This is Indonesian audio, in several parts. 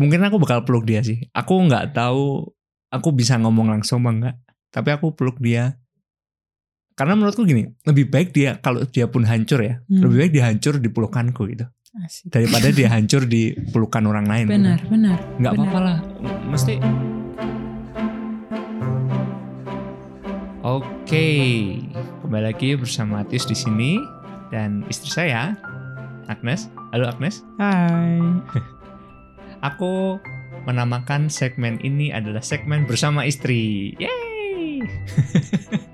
mungkin aku bakal peluk dia sih. Aku nggak tahu aku bisa ngomong langsung apa enggak. Tapi aku peluk dia. Karena menurutku gini, lebih baik dia kalau dia pun hancur ya, Hmm. lebih baik dia hancur di pelukanku gitu. Asik. Daripada dia hancur di pelukan orang lain. gitu. Benar, benar. Nggak benar. apa-apa lah. Mesti Oke, kembali lagi bersama Tius di sini dan istri saya Agnes. Halo Agnes. Hai. Aku menamakan segmen ini adalah segmen bersama istri. Yeay!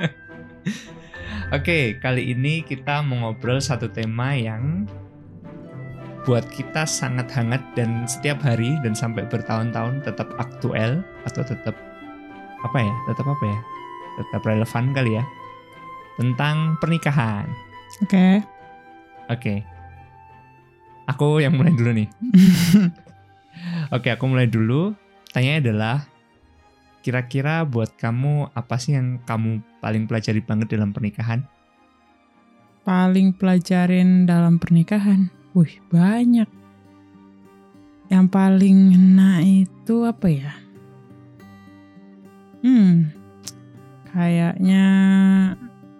Oke, kali ini kita mau ngobrol satu tema yang buat kita sangat hangat dan setiap hari dan sampai bertahun-tahun tetap aktual atau tetap apa ya? Tetap apa ya? Tetap relevan kali ya. Tentang pernikahan. Oke. Oke. Aku yang mulai dulu nih. Oke, aku mulai dulu. Tanya adalah, kira-kira buat kamu apa sih yang kamu paling pelajari banget dalam pernikahan? Paling pelajarin dalam pernikahan. Wih, banyak. Yang paling ngena itu apa ya? Hmm. Kayaknya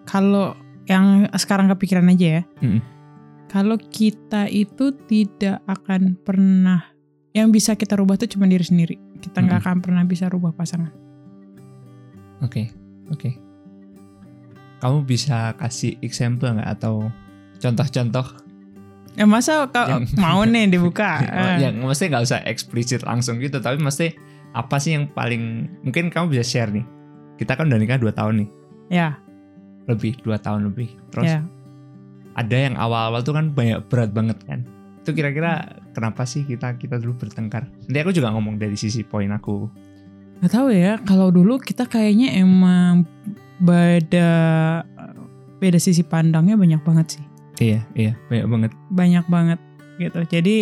kalau yang sekarang kepikiran aja ya. Mm-mm. Kalau kita itu tidak akan pernah yang bisa kita rubah tuh cuma diri sendiri. Kita nggak akan pernah bisa rubah pasangan. Oke, oke. Kamu bisa kasih example nggak atau contoh-contoh Ya masa kau Yang- mau nih dibuka? Eh. yang mesti nggak usah eksplisit langsung gitu, tapi mesti apa sih yang paling mungkin kamu bisa share nih? Kita kan udah nikah 2 tahun nih, Ya, lebih 2 tahun lebih. Terus ya. ada yang awal-awal tuh kan banyak berat banget kan itu kira-kira kenapa sih kita kita dulu bertengkar nanti aku juga ngomong dari sisi poin aku Gak tahu ya, kalau dulu kita kayaknya emang beda beda sisi pandangnya banyak banget sih. iya iya banyak banget Banyak banget gitu. Jadi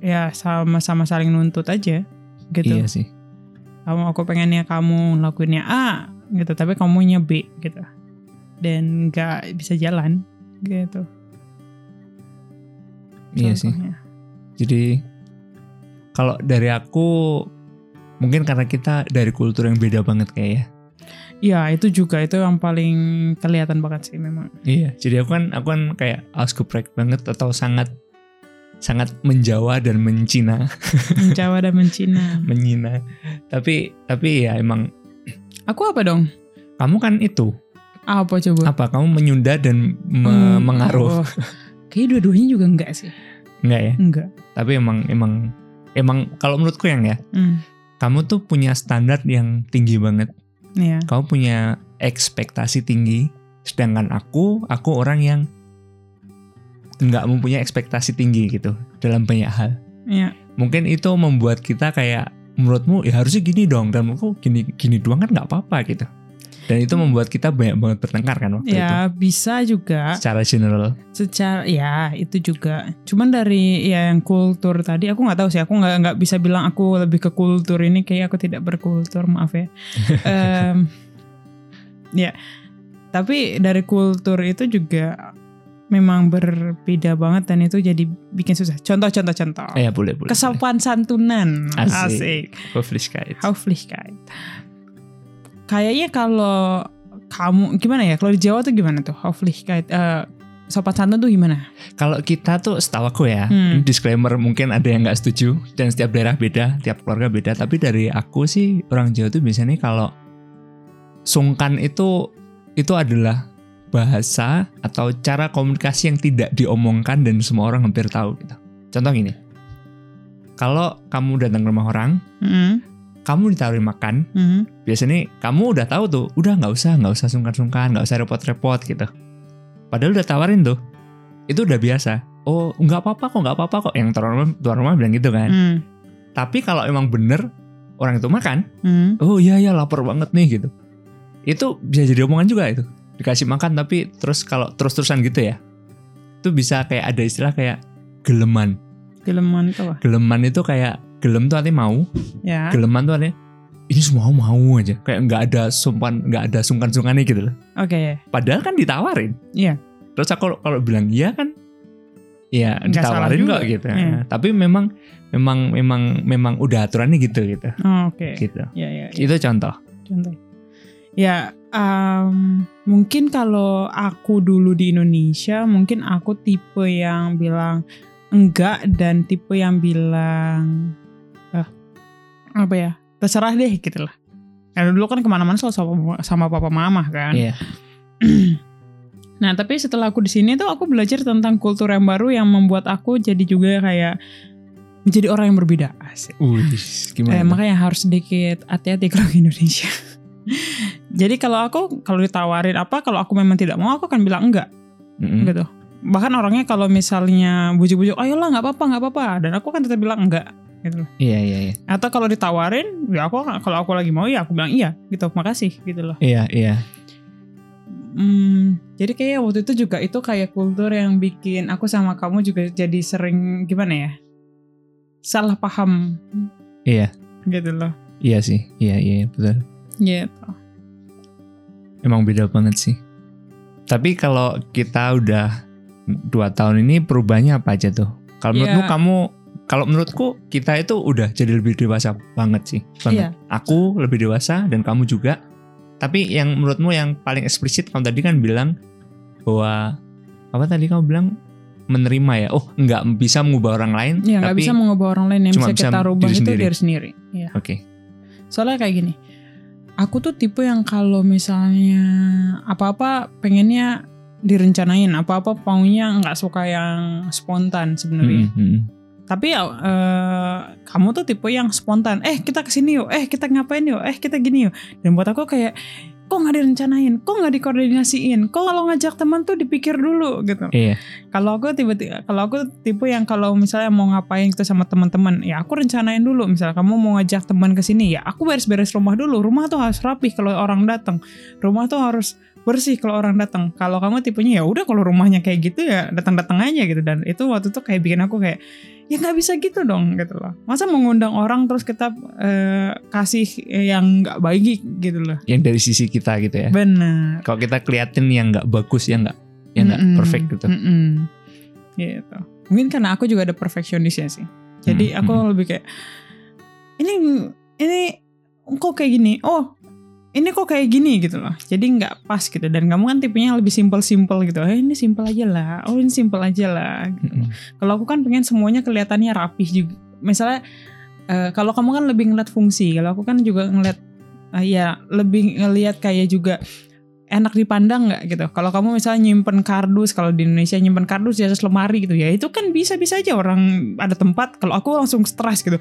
ya sama-sama saling nuntut aja gitu. iya sih Kamu aku pengennya kamu lakuinnya A gitu, tapi kamunya B gitu. Dan nggak bisa jalan gitu. Iya sih jadi kalau dari aku mungkin karena kita dari kultur yang beda banget kayak ya Ya itu juga itu yang paling kelihatan banget sih memang. iya jadi aku kan aku kan kayak ausgebrek banget atau sangat sangat menjawa dan mencina Menjawa dan mencina. menyina tapi tapi ya emang Aku apa dong? kamu kan itu Apa coba? apa kamu menyunda dan me- Hmm, mengaruh oh. Kayaknya dua-duanya juga enggak sih. enggak ya Enggak. tapi emang emang emang kalau menurutku yang ya Hmm. kamu tuh punya standar yang tinggi banget Iya. kamu punya ekspektasi tinggi sedangkan aku aku orang yang nggak mempunyai ekspektasi tinggi gitu dalam banyak hal Iya. mungkin itu membuat kita kayak menurutmu ya harusnya gini dong dan menurutku gini gini doang kan nggak apa-apa gitu dan itu membuat kita banyak banget bertengkar kan waktu itu Ya bisa juga secara general secara ya itu juga. Cuman dari ya yang kultur tadi aku nggak tahu sih. Aku nggak nggak bisa bilang aku lebih ke kultur ini kayak aku tidak berkultur maaf ya. Em, ya tapi dari kultur itu juga memang berbeda banget dan itu jadi bikin susah. Contoh-contoh contoh. eh ya boleh boleh Kesopan santunan. Asik. Asik. Höflichkeit. Höflichkeit. Kayaknya kalau kamu gimana ya? Kalau di Jawa tuh gimana tuh? Höflichkeit. eh, sopan santun tuh gimana? Kalau kita tuh setahu aku ya, Hmm. disclaimer mungkin ada yang nggak setuju dan setiap daerah beda, tiap keluarga beda. Tapi dari aku sih orang Jawa tuh biasanya kalau sungkan itu itu adalah bahasa atau cara komunikasi yang tidak diomongkan dan semua orang hampir tahu gitu. Contoh gini, kalau kamu datang ke rumah orang, Hmm, kamu ditawarin makan, hmm, biasanya kamu udah tahu tuh, udah nggak usah, nggak usah sungkan-sungkan, nggak usah repot-repot gitu. Padahal udah tawarin tuh, itu udah biasa. Oh nggak apa-apa kok, nggak apa-apa kok. Yang tuan rumah, tuan rumah bilang gitu kan. hmm, Tapi kalau emang bener orang itu makan, hmm. oh iya ya lapar banget nih gitu. Itu bisa jadi omongan juga itu. Dikasih makan tapi terus kalau terus-terusan gitu ya, itu bisa kayak ada istilah kayak geleman. Geleman tuh. apa? Geleman itu kayak gelem tuh artinya mau, Ya. geleman tuh artinya ini semua mau aja kayak nggak ada sumpan nggak ada sungkan-sungkannya gitu loh Oke. padahal kan ditawarin Iya. terus aku kalau bilang iya kan Iya, ditawarin kok gitu. Iya. Tapi memang memang memang memang udah aturannya gitu gitu. Oh, Oke. Gitu. Ya ya. ya. Itu contoh. contoh. Ya, em, mungkin kalau aku dulu di Indonesia, mungkin aku tipe yang bilang enggak dan tipe yang bilang eh, apa ya, terserah deh gitu lah. Karena dulu kan ke mana-mana selalu sama, sama papa mama kan. Iya. Nah, tapi setelah aku di sini tuh aku belajar tentang kultur yang baru yang membuat aku jadi juga kayak menjadi orang yang berbeda. Asik. Gimana? Eh, makanya harus sedikit hati-hati kalau ke Indonesia. Jadi kalau aku kalau ditawarin apa kalau aku memang tidak mau aku akan bilang enggak Mm-mm. gitu. Bahkan orangnya kalau misalnya bujuk-bujuk, ayolah nggak apa-apa nggak apa-apa dan aku kan tetap bilang enggak gitu. loh. Iya iya iya. Atau kalau ditawarin, ya aku kalau aku lagi mau ya aku bilang iya gitu. Makasih gitu loh. Iya iya. Hmm, jadi kayak waktu itu juga itu kayak kultur yang bikin aku sama kamu juga jadi sering gimana ya? Salah paham Iya. gitu loh. Iya sih. Iya iya betul. Gitu. Emang beda banget sih. Tapi kalau kita udah dua tahun ini perubahannya apa aja tuh? Kalau menurutmu Ya. kamu, kalau menurutku kita itu udah jadi lebih dewasa banget sih. Banget. Iya. Aku lebih dewasa dan kamu juga. Tapi yang menurutmu yang paling eksplisit kamu tadi kan bilang bahwa apa tadi kamu bilang menerima ya? Oh nggak bisa mengubah orang lain. Ya nggak bisa mengubah orang lain yang bisa kita rubah diri itu sendiri. diri sendiri. Iya. Oke. Soalnya kayak gini, aku tuh tipe yang kalau misalnya apa-apa pengennya direncanain, apa-apa maunya nggak suka yang spontan sebenarnya. Mm, mm, mm. Tapi ya eh, kamu tuh tipe yang spontan. Eh kita ke sini yuk, eh kita ngapain yuk, eh kita gini yuk. Dan buat aku kayak kok nggak direncanain, kok nggak dikoordinasiin, kok kalau ngajak teman tuh dipikir dulu gitu. Iya. Kalau aku tiba-tiba, kalau aku tipe yang kalau misalnya mau ngapain gitu sama teman-teman, ya aku rencanain dulu. Misalnya kamu mau ngajak teman ke sini, ya aku beres-beres rumah dulu. Rumah tuh harus rapih kalau orang datang. Rumah tuh harus bersih kalau orang datang. Kalau kamu tipenya ya udah kalau rumahnya kayak gitu ya datang-datang aja gitu. Dan itu waktu itu kayak bikin aku kayak ya nggak bisa gitu dong gitu loh. Masa mengundang orang terus kita eh, kasih yang nggak baik gitu loh. Yang dari sisi kita gitu ya. Benar. Kalau kita keliatin yang nggak bagus ya nggak, yang nggak Mm-mm. perfect gitu. Mm-mm. Gitu. Mungkin karena aku juga ada perfeksionisnya sih. Jadi Mm, aku mm. lebih kayak ini ini kok kayak gini. Oh, ini kok kayak gini gitu loh. Jadi nggak pas gitu. Dan kamu kan tipenya lebih simple-simple gitu. Eh, ini simple aja lah. Oh, ini simple aja lah. gitu. Mm-mm. Kalau aku kan pengen semuanya kelihatannya rapih juga. Misalnya eh, kalau kamu kan lebih ngeliat fungsi. Kalau aku kan juga ngeliat eh, ya lebih ngeliat kayak juga enak dipandang nggak gitu. Kalau kamu misalnya nyimpen kardus, kalau di Indonesia nyimpen kardus di atas lemari gitu ya, itu kan bisa-bisa aja orang ada tempat. Kalau aku langsung stres gitu.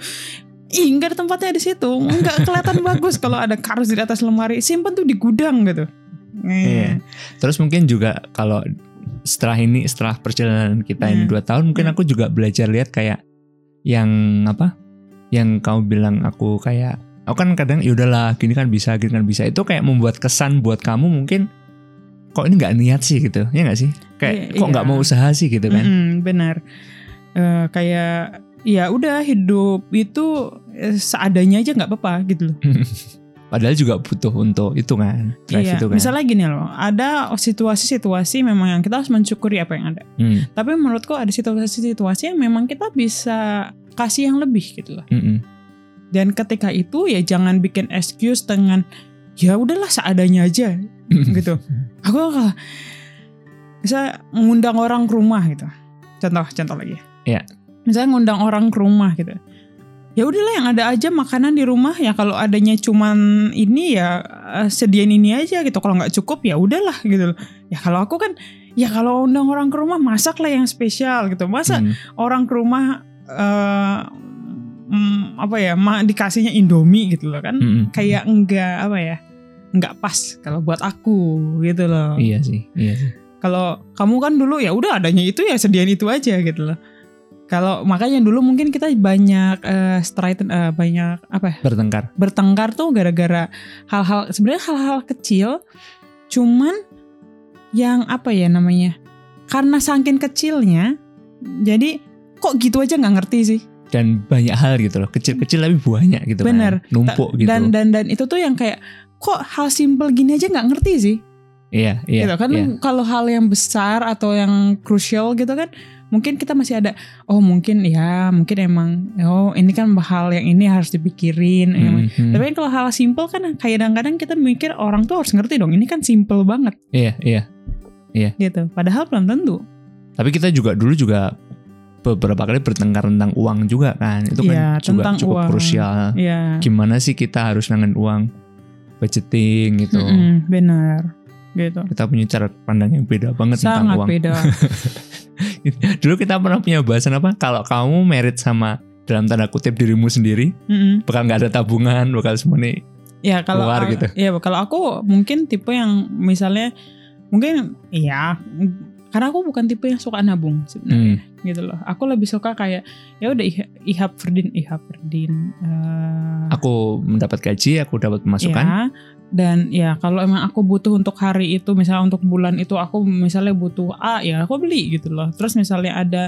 Ih, nggak ada tempatnya di situ, nggak kelihatan bagus kalau ada kardus di atas lemari. Simpen tuh di gudang gitu. Iya. Terus mungkin juga kalau setelah ini setelah perjalanan kita ini Hmm. dua tahun mungkin Hmm. aku juga belajar lihat kayak yang apa yang kamu bilang aku kayak aku kan kadang ya udahlah gini kan bisa gini kan bisa itu kayak membuat kesan buat kamu mungkin kok ini nggak niat sih gitu ya nggak sih kayak Iya, kok nggak iya. mau usaha sih gitu kan Mm-mm, benar. Eh, kayak ya udah hidup itu eh, seadanya aja nggak apa-apa gitu loh. padahal juga butuh untuk itu kan drive Iya, itu kan misalnya gini loh, ada situasi-situasi memang yang kita harus mensyukuri apa yang ada. Hmm, Tapi menurutku ada situasi-situasi yang memang kita bisa kasih yang lebih gitu loh. mm-mm. Dan ketika itu ya jangan bikin excuse dengan ya udahlah seadanya aja gitu. Aku kalau bisa ngundang orang ke rumah gitu. Contoh, contoh lagi. Iya. Misalnya ngundang orang ke rumah gitu. Ya udahlah yang ada aja makanan di rumah ya kalau adanya cuman ini ya eh, sediain ini aja gitu. Kalau nggak cukup ya udahlah gitu. loh. Ya kalau aku kan ya kalau undang orang ke rumah masak lah yang spesial gitu. Masa Hmm, orang ke rumah mm, apa ya ma dikasihnya Indomie gitu loh kan mm-mm. kayak enggak apa ya enggak pas kalau buat aku gitu loh iya sih iya sih kalau kamu kan dulu ya udah adanya itu ya sediain itu aja gitu loh kalau makanya dulu mungkin kita banyak eh straight eh, banyak apa ya? Bertengkar. Bertengkar tuh gara-gara hal-hal sebenarnya hal-hal kecil cuman yang apa ya namanya? Karena saking kecilnya jadi kok gitu aja nggak ngerti sih. Dan banyak hal gitu loh. Kecil-kecil tapi banyak gitu Bener. kan numpuk gitu dan dan dan itu tuh yang kayak kok hal simple gini aja nggak ngerti sih? Iya iya gitu kan iya. kalau hal yang besar atau yang krusial gitu kan mungkin kita masih ada oh mungkin ya mungkin emang oh ini kan hal yang ini harus dipikirin emang. Mhm. tapi kan kalau hal simple kan kadang-kadang kita mikir orang tuh harus ngerti dong ini kan simple banget Iya, iya. gitu padahal belum tentu Tapi kita juga dulu juga beberapa kali bertengkar tentang uang juga kan. Itu kan Iya, juga tentang cukup uang. krusial. ya Gimana sih kita harus nangan uang budgeting gitu. Mm-mm, benar gitu Kita punya cara pandang yang beda banget tentang sangat uang. beda Dulu kita pernah punya bahasan apa? Kalau kamu merit sama dalam tanda kutip dirimu sendiri, Mm-mm. bakal nggak ada tabungan, bakal semua nih. Ya kalau Keluar gitu. ya kalau aku mungkin tipe yang misalnya mungkin iya karena aku bukan tipe yang suka nabung sebenarnya Hmm. gitu loh. Aku lebih suka kayak ya udah ih- ihap ferdin ihap ferdin eh, Aku mendapat gaji, aku dapat pemasukan. ya, dan ya kalau emang aku butuh untuk hari itu misalnya untuk bulan itu aku misalnya butuh A ya aku beli gitu loh. Terus misalnya ada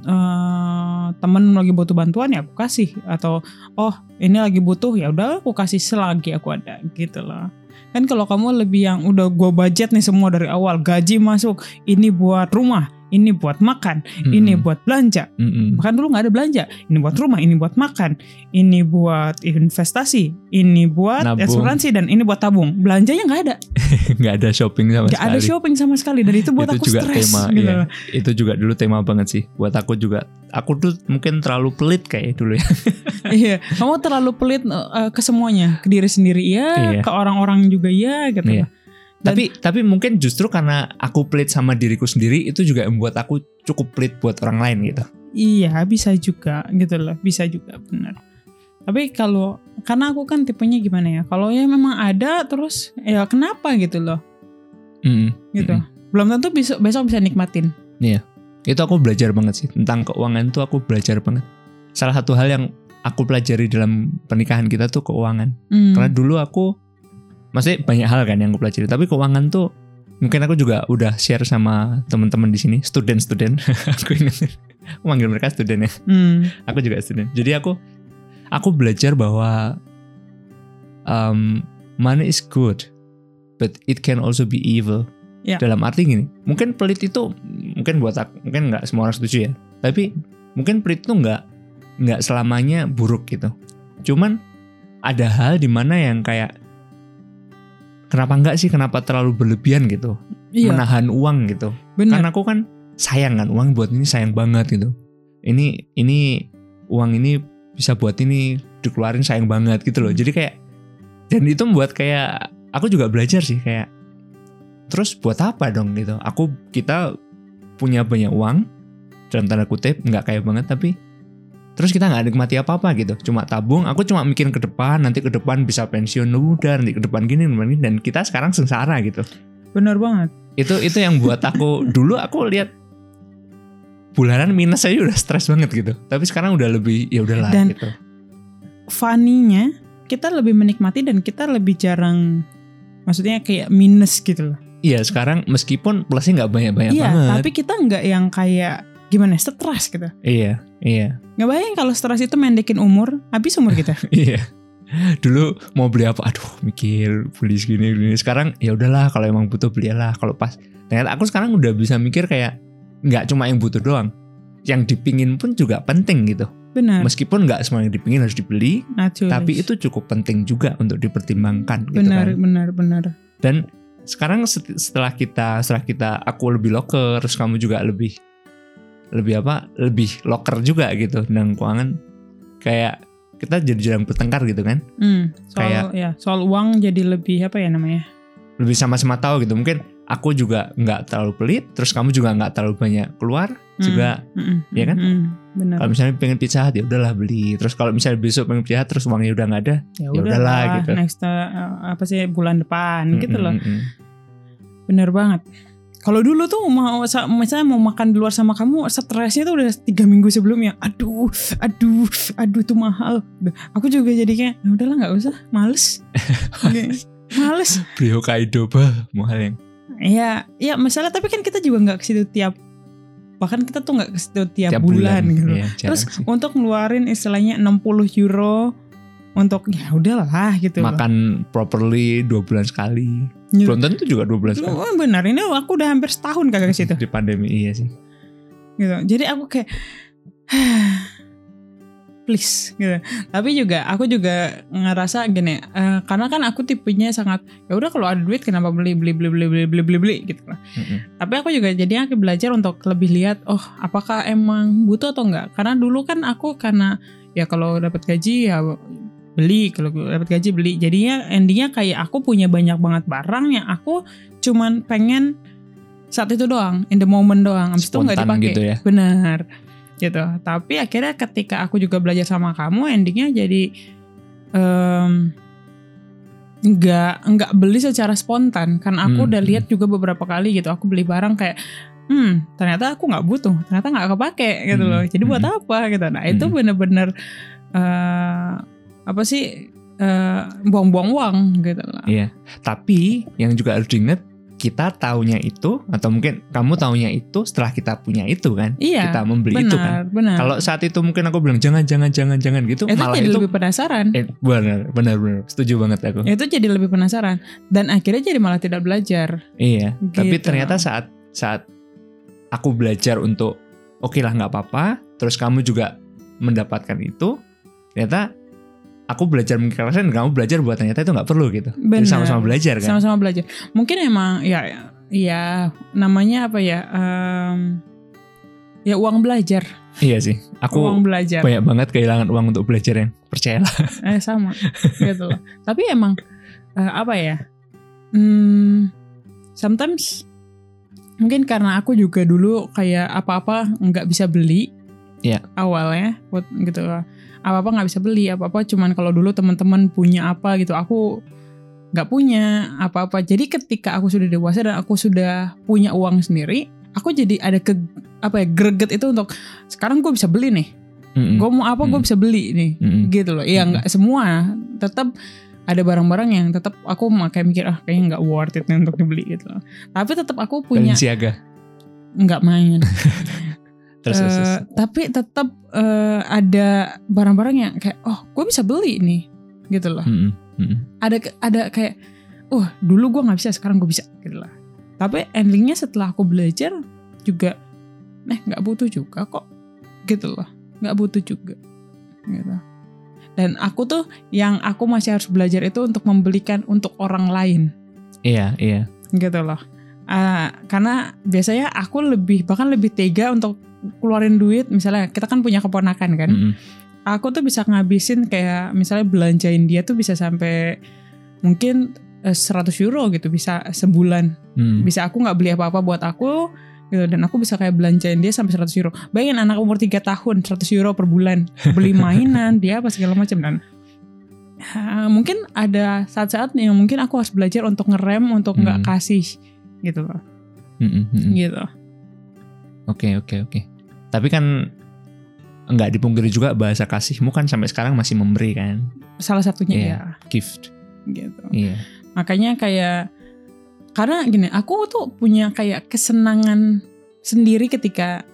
eh temen lagi butuh bantuan ya aku kasih atau oh ini lagi butuh ya udah aku kasih selagi aku ada gitu loh. Kan kalau kamu lebih yang udah gue budget nih semua dari awal gaji masuk ini buat rumah, ini buat makan, ini Mm-mm. buat belanja. Mm-mm. Bahkan dulu nggak ada belanja. Ini buat rumah, ini buat makan, ini buat investasi, ini buat Nabung. asuransi dan ini buat tabung. Belanjanya nggak ada, nggak ada shopping sama nggak ada sekali. shopping sama sekali. Dan itu buat itu aku juga stres. tema gitu. iya. itu juga dulu tema banget sih buat aku juga aku tuh mungkin terlalu pelit kayak dulu ya iya, kamu terlalu pelit uh, ke semuanya, ke diri sendiri ya, Iya. ke orang-orang juga ya, gitu. Iya. Dan- tapi tapi mungkin justru karena aku pelit sama diriku sendiri itu juga membuat aku cukup pelit buat orang lain gitu Iya, bisa juga gitu loh, bisa juga benar. Tapi kalau karena aku kan tipenya gimana ya? Kalau ya memang ada terus ya kenapa gitu loh, Mm-mm. gitu. Mm-mm. Belum tentu besok besok bisa nikmatin. itu aku belajar banget sih tentang keuangan tuh aku belajar banget salah satu hal yang aku pelajari dalam pernikahan kita tuh keuangan Hmm. karena dulu aku masih banyak hal kan yang aku pelajari. Tapi keuangan tuh mungkin aku juga udah share sama teman-teman di sini. Student-student. Aku ingat. Aku manggil mereka student ya. Hmm. aku juga student. Jadi aku aku belajar bahwa um, money is good but it can also be evil. Ya. dalam arti gini mungkin pelit itu mungkin buat aku mungkin nggak semua orang setuju ya. Tapi mungkin pelit itu nggak nggak selamanya buruk gitu. Cuman ada hal di mana yang kayak kenapa nggak sih? Kenapa terlalu berlebihan gitu? Iya, menahan uang gitu. Benar. karena aku kan sayang kan uang buat ini sayang banget gitu. Ini ini uang ini bisa buat ini dikeluarin sayang banget gitu loh. Jadi kayak dan itu membuat kayak aku juga belajar sih kayak terus buat apa dong gitu? Aku kita punya banyak uang dalam tanda kutip nggak kayak banget tapi terus kita nggak nikmati apa apa gitu cuma tabung aku cuma mikirin ke depan nanti ke depan bisa pensiun udah nanti ke depan gini gini dan kita sekarang sengsara gitu Benar banget. itu itu yang buat aku dulu aku lihat bulanan minus aja udah stres banget gitu tapi sekarang udah lebih ya udahlah Dan- gitu Funny-nya kita lebih menikmati dan kita lebih jarang maksudnya kayak minus gitu loh. iya sekarang meskipun plusnya nggak banyak banyak iya, banget tapi kita nggak yang kayak gimana stres gitu. iya iya Nggak bayang kalau stres itu mendekin umur, habis umur kita. iya dulu mau beli apa aduh mikir beli segini gini sekarang ya udahlah kalau emang butuh belilah kalau pas ternyata aku sekarang udah bisa mikir kayak nggak cuma yang butuh doang yang dipingin pun juga penting gitu Benar. meskipun nggak semua yang dipingin harus dibeli Naturally. tapi itu cukup penting juga untuk dipertimbangkan gitu benar, kan benar, benar. dan sekarang set- setelah kita setelah kita aku lebih locker terus kamu juga lebih lebih apa lebih locker juga gitu dan keuangan kayak kita jadi jarang bertengkar gitu kan Hmm, soal Kayak- ya, soal uang jadi lebih apa ya namanya? lebih sama-sama tahu gitu mungkin aku juga nggak terlalu pelit terus kamu juga nggak terlalu banyak keluar Hmm, juga mm-mm, Iya kan? benar. kalau misalnya pengen pizza ya udahlah beli terus kalau misalnya besok pengen pizza terus uangnya udah nggak ada ya ya udahlah gitu. Next uh, apa sih bulan depan gitu Mm, loh. mm, mm. Bener banget. Kalau dulu tuh mau sa- misalnya mau makan di luar sama kamu stresnya tuh udah tiga minggu sebelumnya. Aduh, aduh, aduh tuh mahal. Aku juga jadi kayak ya udahlah nggak usah, males. Males. beli Hokkaido bah mahal yang Ya, ya masalah tapi kan kita juga nggak ke situ tiap bahkan kita tuh nggak ke situ tiap, tiap bulan, bulan, gitu. Iya, jarang Terus sih. untuk ngeluarin istilahnya 60 euro untuk ya udahlah gitu. loh. makan properly dua bulan sekali Gitu. belum tentu juga dua bulan sekali. Oh, benar. Ini aku udah hampir setahun kagak ke situ. di pandemi iya sih. Gitu. Jadi aku kayak please gitu. Tapi juga aku juga ngerasa gini eh, karena kan aku tipenya sangat ya udah kalau ada duit kenapa beli beli beli beli beli beli beli, beli? Gitu lah. Mm-mm. tapi aku juga jadi aku belajar untuk lebih lihat oh apakah emang butuh atau enggak? Karena dulu kan aku karena ya kalau dapat gaji ya beli kalau dapat gaji beli. Jadinya endingnya kayak aku punya banyak banget barang yang aku cuman pengen saat itu doang in the moment doang. Abis itu nggak Spontan dipakai. gitu ya. benar gitu. Tapi akhirnya ketika aku juga belajar sama kamu endingnya jadi em, nggak nggak beli secara spontan. Kan aku Hmm, udah lihat juga beberapa kali gitu aku beli barang kayak hmm ternyata aku nggak butuh ternyata nggak kepake gitu Hmm, loh jadi buat hmm. apa gitu. Nah itu Hmm. bener-bener eh, apa sih eh, buang-buang uang gitu lah Iya. Tapi yang juga harus diingat kita taunya itu atau mungkin kamu taunya itu setelah kita punya itu kan. iya Kita membeli benar itu kan. benar Kalau saat itu mungkin aku bilang jangan jangan jangan jangan gitu itu malah jadi itu lebih penasaran eh, benar benar benar setuju banget aku. itu jadi lebih penasaran dan akhirnya jadi malah tidak belajar Iya. Tapi Gitu. ternyata saat saat aku belajar untuk oke lah nggak apa-apa, terus kamu juga mendapatkan itu, ternyata aku belajar mengikhlaskan kamu belajar buat ternyata itu nggak perlu gitu. Jadi Benar. sama-sama belajar kan. sama-sama belajar mungkin emang ya ya namanya apa ya em, ya uang belajar Iya sih. Aku uang belajar banyak banget kehilangan uang untuk belajar yang percayalah. eh sama gitu loh tapi emang eh, apa ya hmm, sometimes mungkin karena aku juga dulu kayak apa-apa nggak bisa beli Iya. awalnya buat gitu loh apa-apa nggak bisa beli apa-apa cuman kalau dulu teman-teman punya apa gitu aku nggak punya apa-apa jadi ketika aku sudah dewasa dan aku sudah punya uang sendiri aku jadi ada ke apa ya greget itu untuk sekarang gue bisa beli nih Mm-mm. gue mau apa gue Mm. bisa beli nih Mm-mm. gitu loh Mm-mm. nggak semua tetap ada barang-barang yang tetap aku mah kayak mikir ah kayaknya nggak worth it nih untuk dibeli gitu loh tapi tetap aku punya Balenciaga. nggak main Terus, terus, terus. Eh, tapi tetap eh, ada barang-barang yang kayak oh gue bisa beli nih gitu loh Mm-mm. Mm-mm. ada ada kayak wah dulu gue nggak bisa sekarang gue bisa gitu lah tapi endingnya setelah aku belajar juga eh nggak butuh juga kok gitu loh nggak butuh juga gitu dan aku tuh yang aku masih harus belajar itu untuk membelikan untuk orang lain Iya, iya. gitu loh Ah, karena biasanya aku lebih bahkan lebih tega untuk keluarin duit misalnya kita kan punya keponakan kan Mm-mm. aku tuh bisa ngabisin kayak misalnya belanjain dia tuh bisa sampai mungkin eh, 100 euro gitu bisa sebulan Mm. bisa aku nggak beli apa-apa buat aku gitu dan aku bisa kayak belanjain dia sampai 100 euro bayangin anak umur 3 tahun 100 euro per bulan beli mainan dia apa segala macam dan ah, mungkin ada saat-saat yang mungkin aku harus belajar untuk ngerem untuk nggak Hmm. kasih gitu loh Mm-mm. Mm-mm. gitu Oke, oke, oke. Tapi kan nggak dipungkiri juga bahasa kasihmu kan sampai sekarang masih memberi kan, salah satunya Iya. ya gift. gitu Iya. makanya kayak karena gini aku tuh punya kayak kesenangan sendiri ketika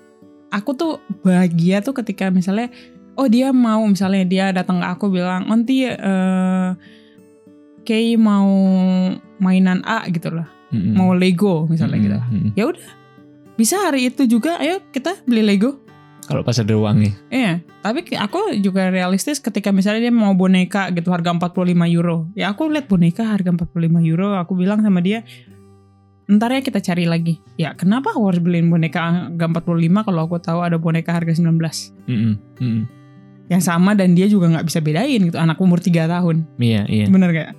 aku tuh bahagia tuh ketika misalnya oh dia mau misalnya dia datang ke aku bilang onti eh kayak mau mainan A gitu loh Mm-mm. mau Lego misalnya Mm-mm. gitu ya udah bisa hari itu juga ayo kita beli Lego Kalau pas ada uangnya. Iya, tapi aku juga realistis ketika misalnya dia mau boneka gitu harga 45 euro. Ya aku lihat boneka harga 45 euro, aku bilang sama dia, ntar ya kita cari lagi. Ya kenapa aku harus beliin boneka harga 45 kalau aku tahu ada boneka harga 19? Mm-mm. Mm-mm. Yang sama dan dia juga nggak bisa bedain gitu, anak umur 3 tahun. Iya, iya. Bener gak?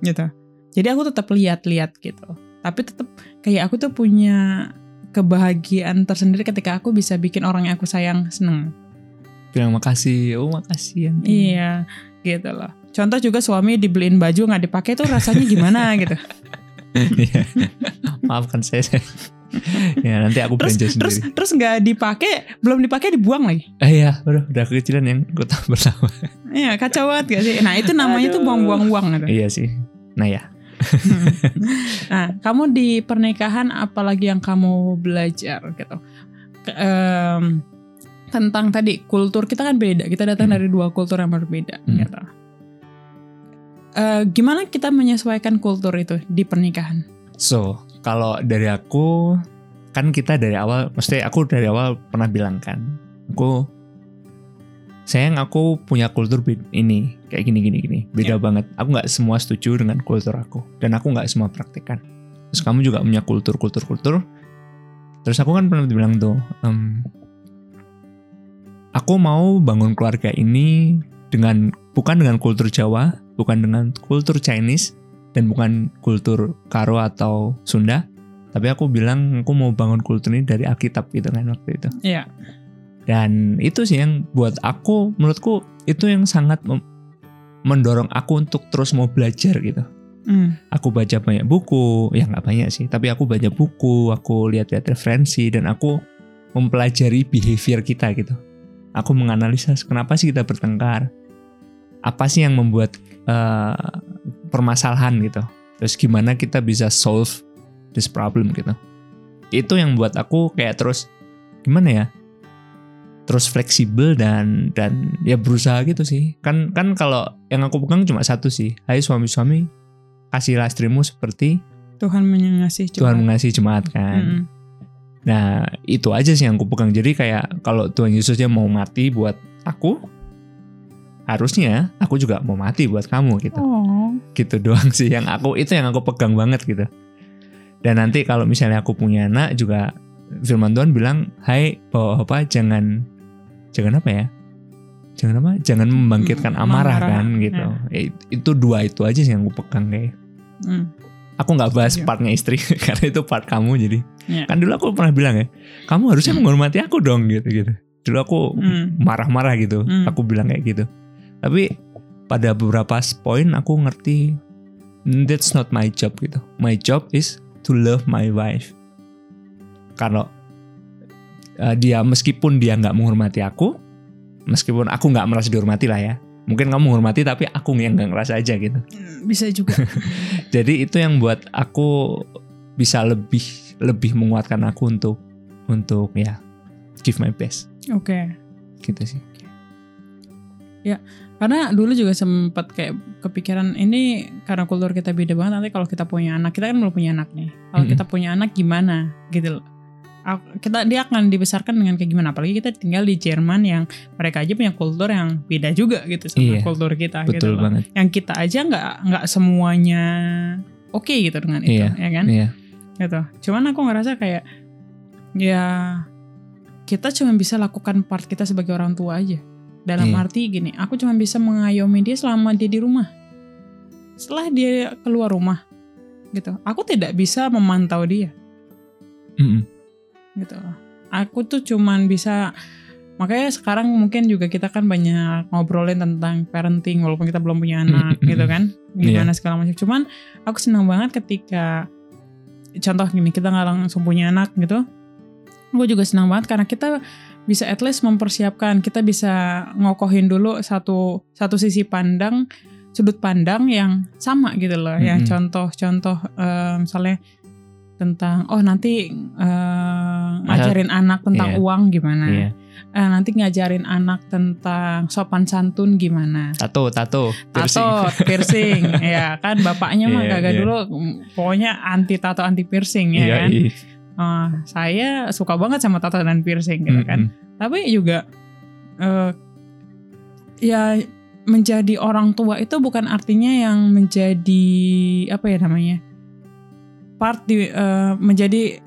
Gitu. Jadi aku tetap lihat-lihat gitu. Tapi tetap kayak aku tuh punya kebahagiaan tersendiri ketika aku bisa bikin orang yang aku sayang seneng. Bilang makasih. Oh, makasih ya. Iya, gitu loh. Contoh juga suami dibeliin baju nggak dipakai tuh rasanya gimana gitu. Iya. Maafkan saya. saya. ya, nanti aku Terus belanja terus sendiri. terus nggak dipakai, belum dipakai dibuang lagi. Eh iya, udah, udah kekecilan yang gue tahu bersama. Iya, kacau banget gak sih? Nah, itu namanya tuh Aduh. buang-buang uang gitu. iya sih. Nah ya. nah, kamu di pernikahan apalagi yang kamu belajar gitu. Em, tentang tadi kultur kita kan beda. Kita datang Hmm. dari dua kultur yang berbeda Hmm. gitu. Eh, gimana kita menyesuaikan kultur itu di pernikahan? So, kalau dari aku kan kita dari awal, mesti aku dari awal pernah bilang kan, aku sayang aku punya kultur ini kayak gini gini gini. Beda banget. Aku nggak semua setuju dengan kultur aku. Dan aku nggak semua praktekkan terus kamu juga punya kultur kultur kultur. Terus aku kan pernah bilang tuh em, aku mau bangun keluarga ini dengan bukan dengan kultur Jawa bukan dengan kultur Chinese dan bukan kultur Karo atau Sunda. Tapi aku bilang aku mau bangun kultur ini dari Alkitab gitu kan waktu itu. Iya. Dan itu sih yang buat aku, menurutku itu yang sangat mendorong aku untuk terus mau belajar gitu. Hmm. Aku baca banyak buku, ya nggak banyak sih, tapi aku baca buku, aku lihat-lihat referensi, dan aku mempelajari behavior kita gitu. Aku menganalisa kenapa sih kita bertengkar, apa sih yang membuat eh, permasalahan gitu. Terus gimana kita bisa solve this problem gitu. Itu yang buat aku kayak terus gimana ya? Terus fleksibel dan dan ya berusaha gitu sih. Kan kan kalau yang aku pegang cuma satu sih. Hai suami-suami kasihlah istrimu seperti Tuhan mengasihi Tuhan mengasihi jemaat kan. Mm-mm. nah itu aja sih yang aku pegang. Jadi kayak kalau Tuhan Yesusnya mau mati buat aku harusnya aku juga mau mati buat kamu gitu. Oh. gitu doang sih yang aku itu yang aku pegang banget gitu. Dan nanti kalau misalnya aku punya anak juga firman Tuhan bilang hai bawa apa? Jangan jangan apa ya? Jangan apa? Jangan membangkitkan Hmm, amarah amarah, kan gitu. Ya, itu dua itu aja sih yang aku pegang kayak. Hmm. aku nggak bahas Iya. partnya istri karena itu part kamu jadi. Iya. kan dulu aku pernah bilang ya kamu harusnya menghormati aku dong gitu gitu. Dulu aku Hmm. marah-marah gitu Hmm. aku bilang kayak gitu. Tapi pada beberapa poin aku ngerti "Mm, that's not my job gitu. My job is to love my wife. Kalau uh, dia meskipun dia nggak menghormati aku meskipun aku nggak merasa dihormati lah ya mungkin kamu menghormati tapi aku yang nggak ngerasa aja gitu Hmm, Bisa juga. jadi itu yang buat aku bisa lebih lebih menguatkan aku untuk untuk ya give my best Oke. gitu sih Karena dulu juga sempat kayak kepikiran ini karena kultur kita beda banget nanti kalau kita punya anak kita kan belum punya anak nih. Kalau Mm-mm. kita punya anak gimana gitu loh. Kita dia akan dibesarkan dengan kayak gimana apalagi kita tinggal di Jerman yang mereka aja punya kultur yang beda juga gitu sama Iya, kultur kita gitu betul loh. banget Yang kita aja nggak nggak semuanya oke gitu dengan itu Iya, ya kan? iya gitu. Cuman aku ngerasa kayak ya kita cuma bisa lakukan part kita sebagai orang tua aja. Dalam Iya. arti gini, aku cuma bisa mengayomi dia selama dia di rumah. Setelah dia keluar rumah, gitu. Aku tidak bisa memantau dia, Mm-mm. Gitu. Aku tuh cuman bisa makanya sekarang mungkin juga kita kan banyak ngobrolin tentang parenting walaupun kita belum punya anak gitu kan? Gimana segala macam. Cuman aku senang banget ketika contoh gini kita nggak langsung punya anak gitu. Aku juga senang banget karena kita bisa at least mempersiapkan kita bisa ngokohin dulu satu satu sisi pandang sudut pandang yang sama gitu loh ya. Mm-mm. contoh-contoh eh, misalnya tentang oh nanti eh, ngajarin anak tentang Iya. uang gimana Iya. Eh, nanti ngajarin anak tentang sopan santun gimana Tato, tato, piercing. tato piercing ya kan bapaknya mah Iya, kagak iya. dulu mm, pokoknya anti tato anti piercing ya Iya, kan iya. Eh, saya suka banget sama tato dan piercing gitu kan Mm-mm. tapi juga eh, ya menjadi orang tua itu bukan artinya yang menjadi apa ya namanya part di eh, menjadi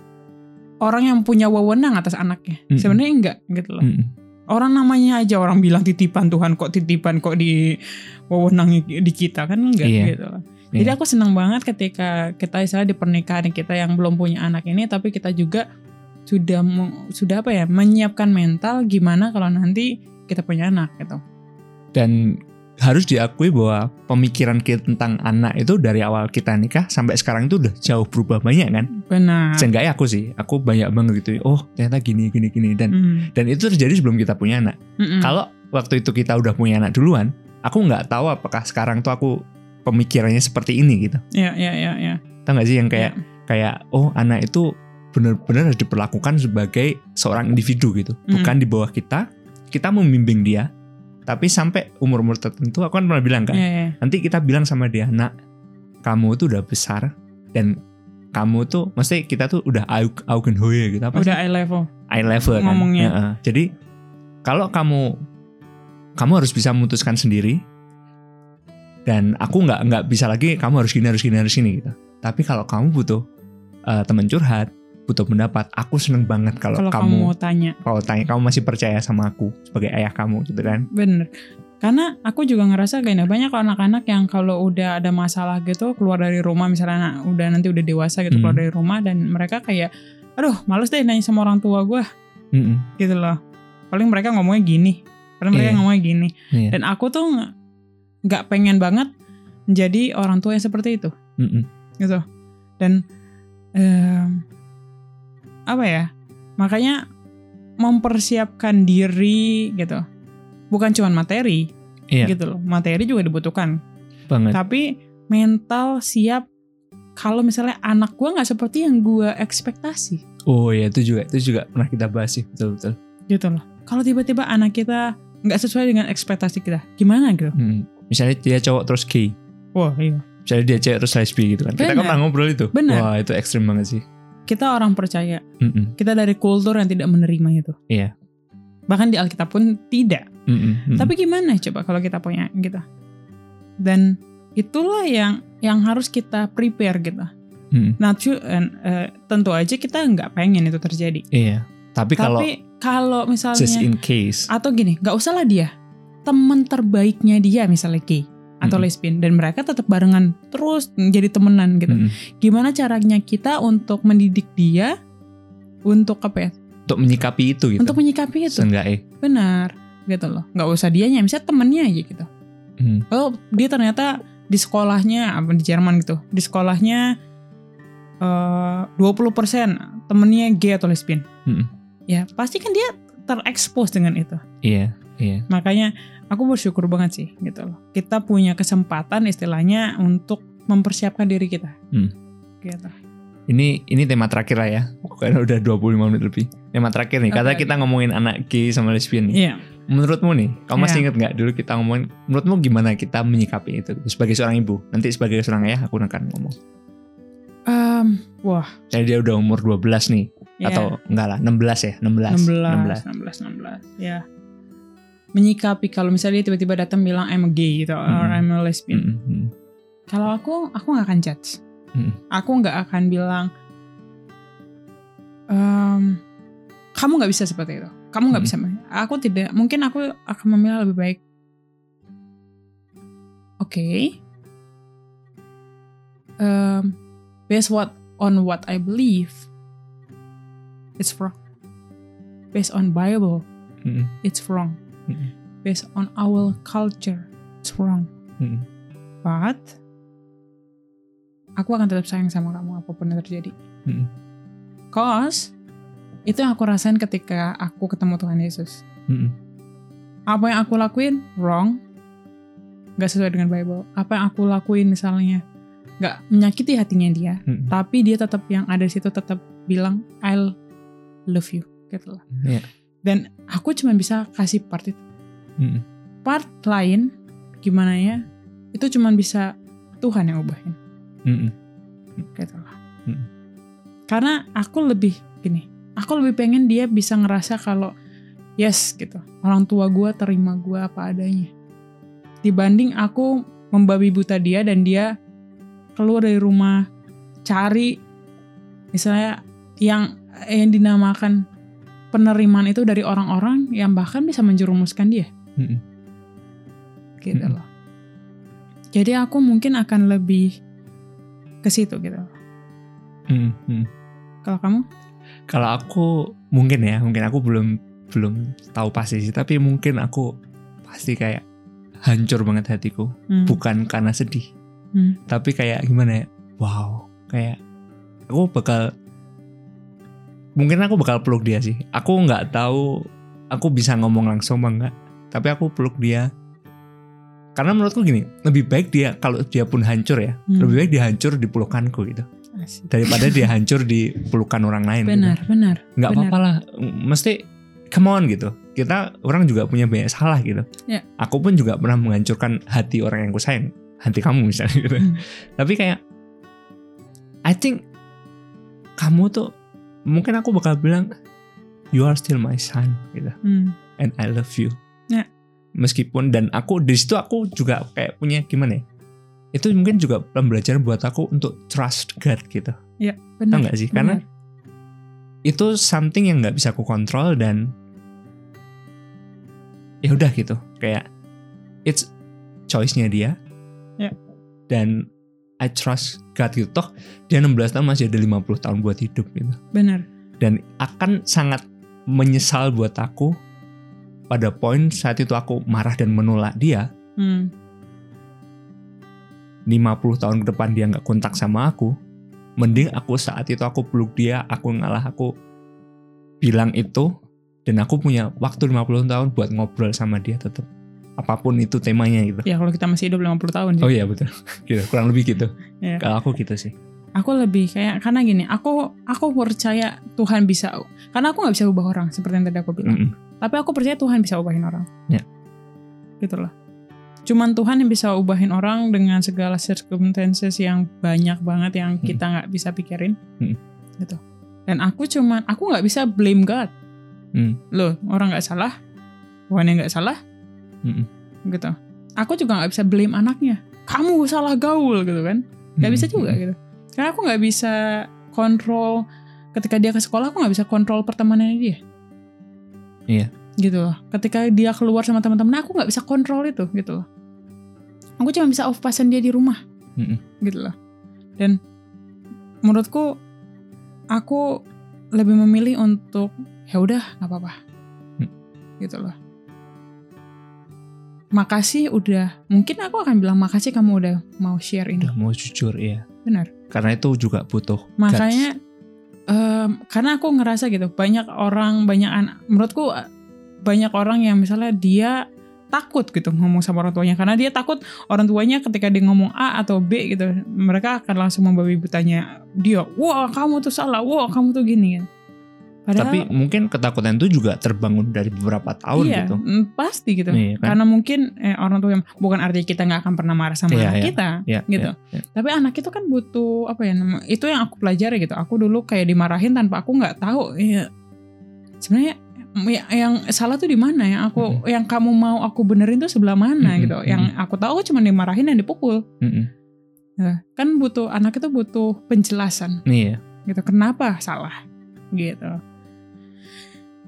orang yang punya wewenang atas anaknya Mm-mm. sebenarnya enggak gitu loh Mm-mm. orang namanya aja orang bilang titipan Tuhan kok titipan kok di wewenang di kita kan enggak Iya. gitu loh jadi Iya. aku senang banget ketika kita istilah di pernikahan kita yang belum punya anak ini tapi kita juga sudah sudah apa ya menyiapkan mental gimana kalau nanti kita punya anak gitu. Dan harus diakui bahwa pemikiran kita tentang anak itu dari awal kita nikah sampai sekarang itu udah jauh berubah banyak kan. Benar. Seenggaknya aku sih, aku banyak banget gitu. Oh ternyata gini, gini, gini. Dan Hmm. dan itu terjadi sebelum kita punya anak. Kalau waktu itu kita udah punya anak duluan, aku nggak tahu apakah sekarang tuh aku pemikirannya seperti ini gitu. ya ya ya ya. Tahu nggak sih yang kayak kayak oh anak itu benar-benar harus diperlakukan sebagai seorang individu gitu, Mm. bukan di bawah kita. Kita membimbing dia, tapi sampai umur-umur tertentu aku kan pernah bilang kan, Ya, ya. nanti kita bilang sama dia, nak, kamu tuh udah besar dan kamu tuh mesti kita tuh udah aug augen hoye gitu apa Udah eye level. eye level kan ngomongnya. Heeh. jadi kalau kamu kamu harus bisa memutuskan sendiri dan aku nggak nggak bisa lagi kamu harus gini harus gini harus gini gitu tapi kalau kamu butuh eh, teman curhat butuh pendapat aku seneng banget kalau kamu kamu mau tanya. kalau tanya kamu masih percaya sama aku sebagai ayah kamu gitu kan Bener. Karena aku juga ngerasa kayaknya banyak anak-anak yang kalau udah ada masalah gitu keluar dari rumah misalnya anak udah nanti udah dewasa gitu Hmm. keluar dari rumah dan mereka kayak aduh males deh nanya sama orang tua gue Mm-mm. gitu loh. Paling mereka ngomongnya gini. Paling mereka Iya. ngomongnya gini. Iya. Dan aku tuh nggak- pengen banget menjadi orang tua yang seperti itu Mm-mm. gitu. Dan em, apa ya? Makanya mempersiapkan diri gitu. Bukan cuma materi Iya. gitu loh. Materi juga dibutuhkan. banget Tapi mental siap kalau misalnya anak gua nggak seperti yang gua ekspektasi oh ya itu juga itu juga pernah kita bahas sih betul betul gitu loh. Kalau tiba-tiba anak kita nggak sesuai dengan ekspektasi kita, gimana gitu? Mm. misalnya dia cowok terus gay Wah iya. misalnya dia cewek terus lesbi gitu kan kita kan Bener. pernah ngobrol itu Bener. wah itu ekstrim banget sih Kita orang percaya, Mm-mm. kita dari kultur yang tidak menerima itu. Iya. Bahkan di Alkitab pun tidak. Mm-mm. Mm-mm. Tapi gimana coba kalau kita punya gitu? Dan itulah yang yang harus kita prepare gitu. Mm. Natu, eh, tentu aja kita nggak pengen itu terjadi. iya tapi kalau Tapi kalau misalnya just in case atau gini, nggak usah lah dia teman terbaiknya dia misalnya gay atau Mm-mm. lesbian dan mereka tetap barengan terus jadi temenan gitu. Mm-mm. Gimana caranya kita untuk mendidik dia untuk apa ya? untuk menyikapi itu gitu Untuk menyikapi itu. seenggaknya Benar gitu loh. Nggak usah dianya, misalnya temennya aja gitu. Mm. Oh, dia ternyata di sekolahnya apa di Jerman gitu. Di sekolahnya eh 20% temennya gay atau lesbian. Mm-mm. Ya, pasti kan dia terekspos dengan itu. iya iya Makanya aku bersyukur banget sih gitu loh. Kita punya kesempatan istilahnya untuk mempersiapkan diri kita. Hmm. Gitu. Ini ini tema terakhir lah ya karena udah 25 menit lebih tema terakhir nih kata Oke, kita ngomongin anak gay sama lesbian nih Iya. menurutmu nih kamu masih Iya. inget nggak dulu kita ngomongin menurutmu gimana kita menyikapi itu sebagai seorang ibu nanti sebagai seorang ayah aku akan ngomong Em, wah, jadi dia udah umur 12 nih ya. atau enggak lah 16 ya 16 16, 16, 16, ya. Menyikapi kalau misalnya dia tiba-tiba datang bilang I'm a gay gitu, or Mm-mm. I'm a lesbian. Mm, mm, Kalau aku, aku nggak akan judge. Mm. Aku nggak akan bilang, "Em, kamu nggak bisa seperti itu. Kamu nggak Mm. bisa. Aku tidak. Mungkin aku akan memilih lebih baik. Oke. Em, based what on what I believe, it's wrong. Based on Bible, mm, it's wrong. Mm. Based on our culture, it's wrong. mm. But aku akan tetap sayang sama kamu apa pun yang terjadi. Mm. Cause itu yang aku rasain ketika aku ketemu Tuhan Yesus. Mm, Apa yang aku lakuin wrong, nggak sesuai dengan Bible. Apa yang aku lakuin misalnya nggak menyakiti hatinya dia, mm. tapi dia tetap yang ada di situ tetap bilang I love you gitu loh. Iya. Dan aku cuma bisa kasih part itu. Mm. Part lain gimana ya? Itu cuma bisa Tuhan yang ubahin. Mm, gitu lah. Karena aku lebih gini, aku lebih pengen dia bisa ngerasa kalau yes gitu, orang tua gue terima gue apa adanya. Dibanding aku membabi buta dia dan dia keluar dari rumah cari misalnya yang yang dinamakan penerimaan itu dari orang-orang yang bahkan bisa menjerumuskan dia mm. gitu Mm-mm. loh. Jadi aku mungkin akan lebih ke situ gitu. Mm, mm. Kalau kamu? Kalau aku mungkin ya, mungkin aku belum belum tahu pasti sih, tapi mungkin aku pasti kayak hancur banget hatiku, Hmm. bukan karena sedih, Hmm. tapi kayak gimana ya? Wow, kayak aku bakal mungkin aku bakal peluk dia sih. Aku nggak tahu aku bisa ngomong langsung apa enggak, tapi aku peluk dia. Karena menurutku gini, lebih baik dia kalau dia pun hancur ya, Hmm. lebih baik dia hancur di pelukanku gitu Asik. daripada dia hancur di pelukan orang lain. gitu Benar, benar. nggak Benar. apa-apa lah mesti come on gitu kita orang juga punya banyak salah gitu Ya. aku pun juga pernah menghancurkan hati orang yang ku sayang hati kamu misalnya gitu Hmm. tapi kayak I think kamu tuh mungkin aku bakal bilang you are still my son gitu Hmm. and I love you. Meskipun dan aku di situ aku juga kayak punya gimana ya? Itu mungkin juga pembelajaran buat aku untuk trust God gitu. Ya, benar. nggak sih? Karena benar. itu something yang nggak bisa aku kontrol dan ya udah gitu. Kayak it's choice-nya dia. Ya. Dan I trust God gitu. Toh dia 16 tahun masih ada 50 tahun buat hidup gitu. benar. dan akan sangat menyesal buat aku pada poin saat itu aku marah dan menolak dia Hmm. 50 tahun ke depan dia nggak kontak sama aku mending aku saat itu aku peluk dia aku ngalah aku bilang itu dan aku punya waktu 50 tahun buat ngobrol sama dia tetap apa pun itu temanya gitu Ya kalau kita masih hidup 50 tahun sih. oh iya betul gitu kurang lebih gitu Iya. kalau aku gitu sih Aku lebih kayak karena gini, aku aku percaya Tuhan bisa karena aku nggak bisa ubah orang seperti yang tadi aku bilang. Mm-mm. Tapi aku percaya Tuhan bisa ubahin orang. Ya. Gitu loh. Cuman Tuhan yang bisa ubahin orang dengan segala circumstances yang banyak banget yang Hmm. kita nggak bisa pikirin. Hmm. Gitu. Dan aku cuman aku nggak bisa blame God. Hmm. Loh, orang nggak salah, Tuhan yang nggak salah, Mm-mm. gitu. Aku juga nggak bisa blame anaknya. Kamu salah gaul gitu kan? Nggak bisa juga Mm-mm. gitu. Karena aku nggak bisa kontrol ketika dia ke sekolah aku nggak bisa kontrol pertemanannya dia. Iya. Gitu loh. Ketika dia keluar sama teman-teman aku nggak bisa kontrol itu gitu loh. Aku cuma bisa off passion dia di rumah. Mm-mm. Gitu loh. Dan menurutku aku lebih memilih untuk ya udah nggak apa-apa. Hmm. Gitu loh. Makasih udah mungkin aku akan bilang makasih kamu udah mau share ini. udah mau jujur ya Benar. karena itu juga butuh makanya em, karena aku ngerasa gitu banyak orang banyak anak menurutku eh, banyak orang yang misalnya dia takut gitu ngomong sama orang tuanya. Karena dia takut orang tuanya ketika dia ngomong A atau B gitu mereka akan langsung membabi butanya dia wah kamu tuh salah wah kamu tuh gini kan padahal tapi mungkin ketakutan itu juga terbangun dari beberapa tahun iya gitu mm, pasti gitu Iya kan? karena mungkin eh, orang tua yang bukan artinya kita nggak akan pernah marah sama Iya, anak iya. kita ya, gitu. ya, ya. Tapi anak itu kan butuh apa ya? Itu yang aku pelajari gitu. Aku dulu kayak dimarahin tanpa aku nggak tahu. Ya, sebenarnya ya- yang salah tuh di mana? Yang aku, Mm-mm. yang kamu mau aku benerin tuh sebelah mana Mm-mm, gitu? Yang aku tahu cuma dimarahin dan dipukul. Nah, kan butuh anak itu butuh penjelasan Nih ya. gitu. Kenapa salah? Gitu.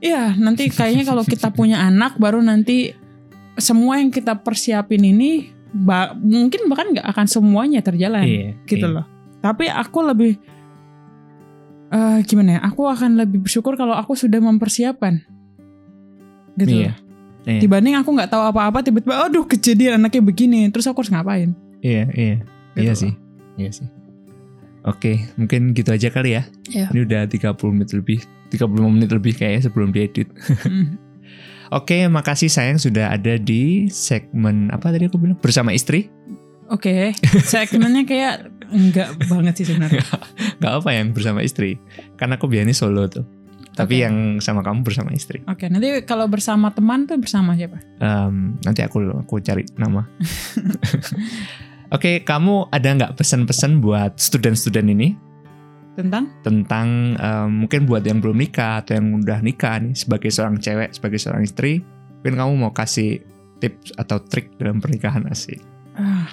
Iya, nanti kayaknya kalau kita punya anak baru nanti semua yang kita persiapin ini ba- mungkin bahkan nggak akan semuanya terjalan Iya. gitu iya. loh. Tapi aku lebih eh gimana ya? Aku akan lebih bersyukur kalau aku sudah mempersiapkan. Gitu. Iya. loh. Iya. Dibanding aku nggak tahu apa-apa tiba-tiba aduh kejadian anaknya begini, terus aku harus ngapain? Iya, iya. Gitu iya loh. sih. Iya sih. Oke, mungkin gitu aja kali ya. Iya. Ini udah 30 menit lebih. 35 menit lebih kayaknya sebelum diedit. Hmm. Oke, makasih sayang sudah ada di segmen apa tadi aku bilang bersama istri. Oke, segmennya kayak enggak banget sih sebenarnya. Gak apa yang bersama istri. Karena aku biasanya solo tuh. Tapi Oke. yang sama kamu bersama istri. Oke, nanti kalau bersama teman tuh bersama siapa? Em, nanti aku aku cari nama. Oke, kamu ada nggak pesan-pesan buat student-student ini Tentang? tentang em, mungkin buat yang belum nikah atau yang udah nikah nih sebagai seorang cewek, sebagai seorang istri, mungkin kamu mau kasih tips atau trik dalam pernikahan asik. Ah,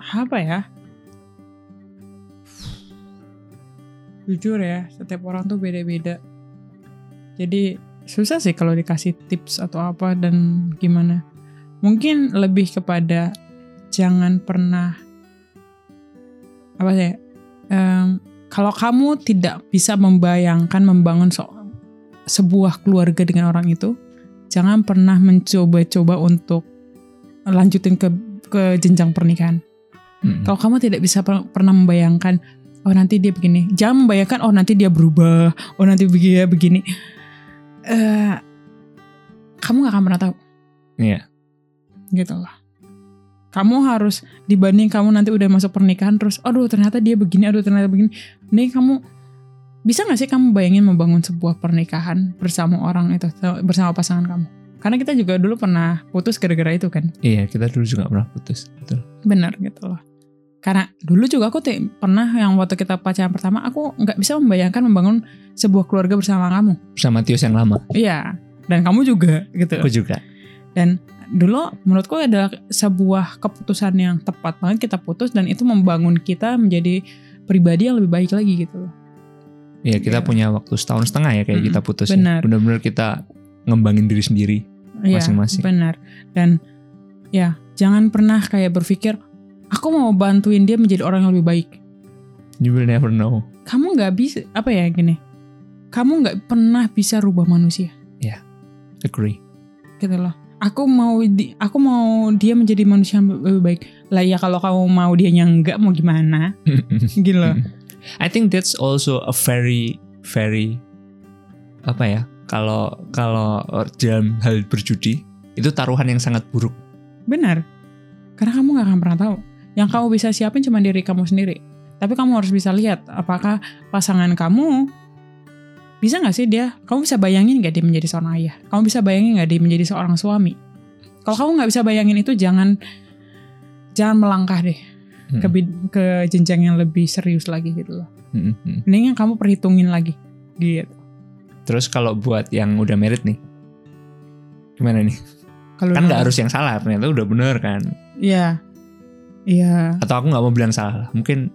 apa ya? Jujur ya, setiap orang tuh beda-beda. Jadi susah sih kalau dikasih tips atau apa dan gimana. Mungkin lebih kepada jangan pernah apa sih? em, kalau kamu tidak bisa membayangkan membangun so- sebuah keluarga dengan orang itu, jangan pernah mencoba-coba untuk lanjutin ke ke jenjang pernikahan. Mm-mm. Kalau kamu tidak bisa per- pernah membayangkan, oh nanti dia begini, jangan membayangkan, oh nanti dia berubah, oh nanti begini begini. Eh, kamu gak akan pernah tahu. Iya. Gitu loh. Kamu harus dibanding kamu nanti udah masuk pernikahan terus, aduh ternyata dia begini, aduh ternyata begini. Nih kamu bisa gak sih kamu bayangin membangun sebuah pernikahan bersama orang itu, bersama pasangan kamu? Karena kita juga dulu pernah putus gara-gara itu kan. Iya, kita dulu juga pernah putus. Betul. Benar gitu loh. karena dulu juga aku ti- pernah yang waktu kita pacaran pertama aku nggak bisa membayangkan membangun sebuah keluarga bersama kamu Sama Tios yang lama. iya dan kamu juga gitu Aku juga. dan dulu menurutku adalah sebuah keputusan yang tepat banget kita putus dan itu membangun kita menjadi pribadi yang lebih baik lagi gitu loh Iya kita Iya. punya waktu setahun setengah ya kayak Mm-mm, kita putus. ya. benar. Benar-benar kita ngembangin diri sendiri. Iya, Masing-masing. benar dan ya jangan pernah kayak berpikir aku mau bantuin dia menjadi orang yang lebih baik You will never know. kamu nggak bisa apa ya gini kamu nggak pernah bisa rubah manusia Agree. gitu loh aku mau di, aku mau dia menjadi manusia yang lebih baik. Lah ya kalau kamu mau dia yang enggak mau gimana? Gitu loh. I think that's also a very very apa ya kalau kalau dalam hal berjudi itu taruhan yang sangat buruk. benar. Karena kamu nggak akan pernah tahu. Yang kamu bisa siapin cuma diri kamu sendiri. Tapi kamu harus bisa lihat apakah pasangan kamu bisa nggak sih dia kamu bisa bayangin nggak dia menjadi seorang ayah kamu bisa bayangin nggak dia menjadi seorang suami kalau kamu nggak bisa bayangin itu jangan jangan melangkah deh ke, Hmm. bid- ke jenjang yang lebih serius lagi gitu loh Hmm, hmm. mendingan kamu perhitungin lagi gitu Terus kalau buat yang udah married nih, gimana nih? kalau Kan nggak harus yang salah, ternyata udah bener kan? Iya. Iya. Atau aku nggak mau bilang salah, mungkin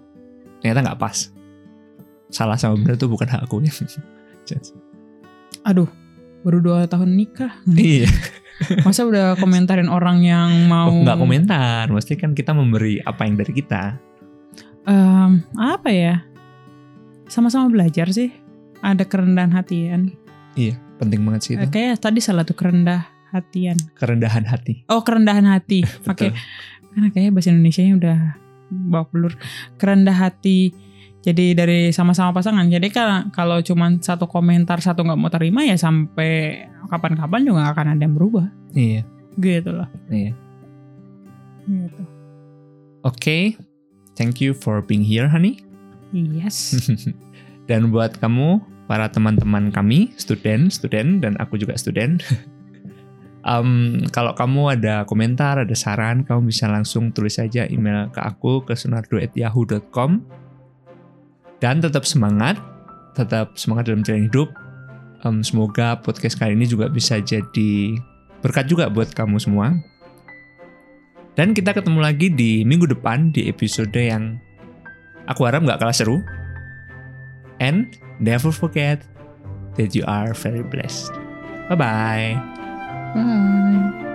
ternyata nggak pas. Salah sama bener tuh bukan hak aku ya. Aduh, baru dua tahun nikah. iya. Masa udah komentarin orang yang mau Oh, nggak komentar, mesti kan kita memberi apa yang dari kita. Em, apa ya? Sama-sama belajar sih. Ada kerendahan hatian. Penting banget sih Eh, itu. Kayaknya tadi salah tuh kerendah hatian. Kerendahan hati. Oh, kerendahan hati. Oke. Betul. Karena kayaknya bahasa Indonesia-nya udah bawa pelur. Kerendah hati. Jadi dari sama-sama pasangan. Jadi kan kalau cuman satu komentar satu nggak mau terima ya sampai kapan-kapan juga akan ada yang berubah. Iya. Gitu loh. Iya. Gitu. Oke. Thank you for being here, honey. Yes. Dan buat kamu, para teman-teman kami, student, student, dan aku juga student. Em, kalau kamu ada komentar, ada saran, kamu bisa langsung tulis saja email ke aku ke sunardo@yahoo.com. Dan tetap semangat, tetap semangat dalam jalan hidup. Em, semoga podcast kali ini juga bisa jadi berkat juga buat kamu semua. Dan kita ketemu lagi di minggu depan di episode yang aku harap nggak kalah seru. And never forget that you are very blessed. Bye bye. Bye.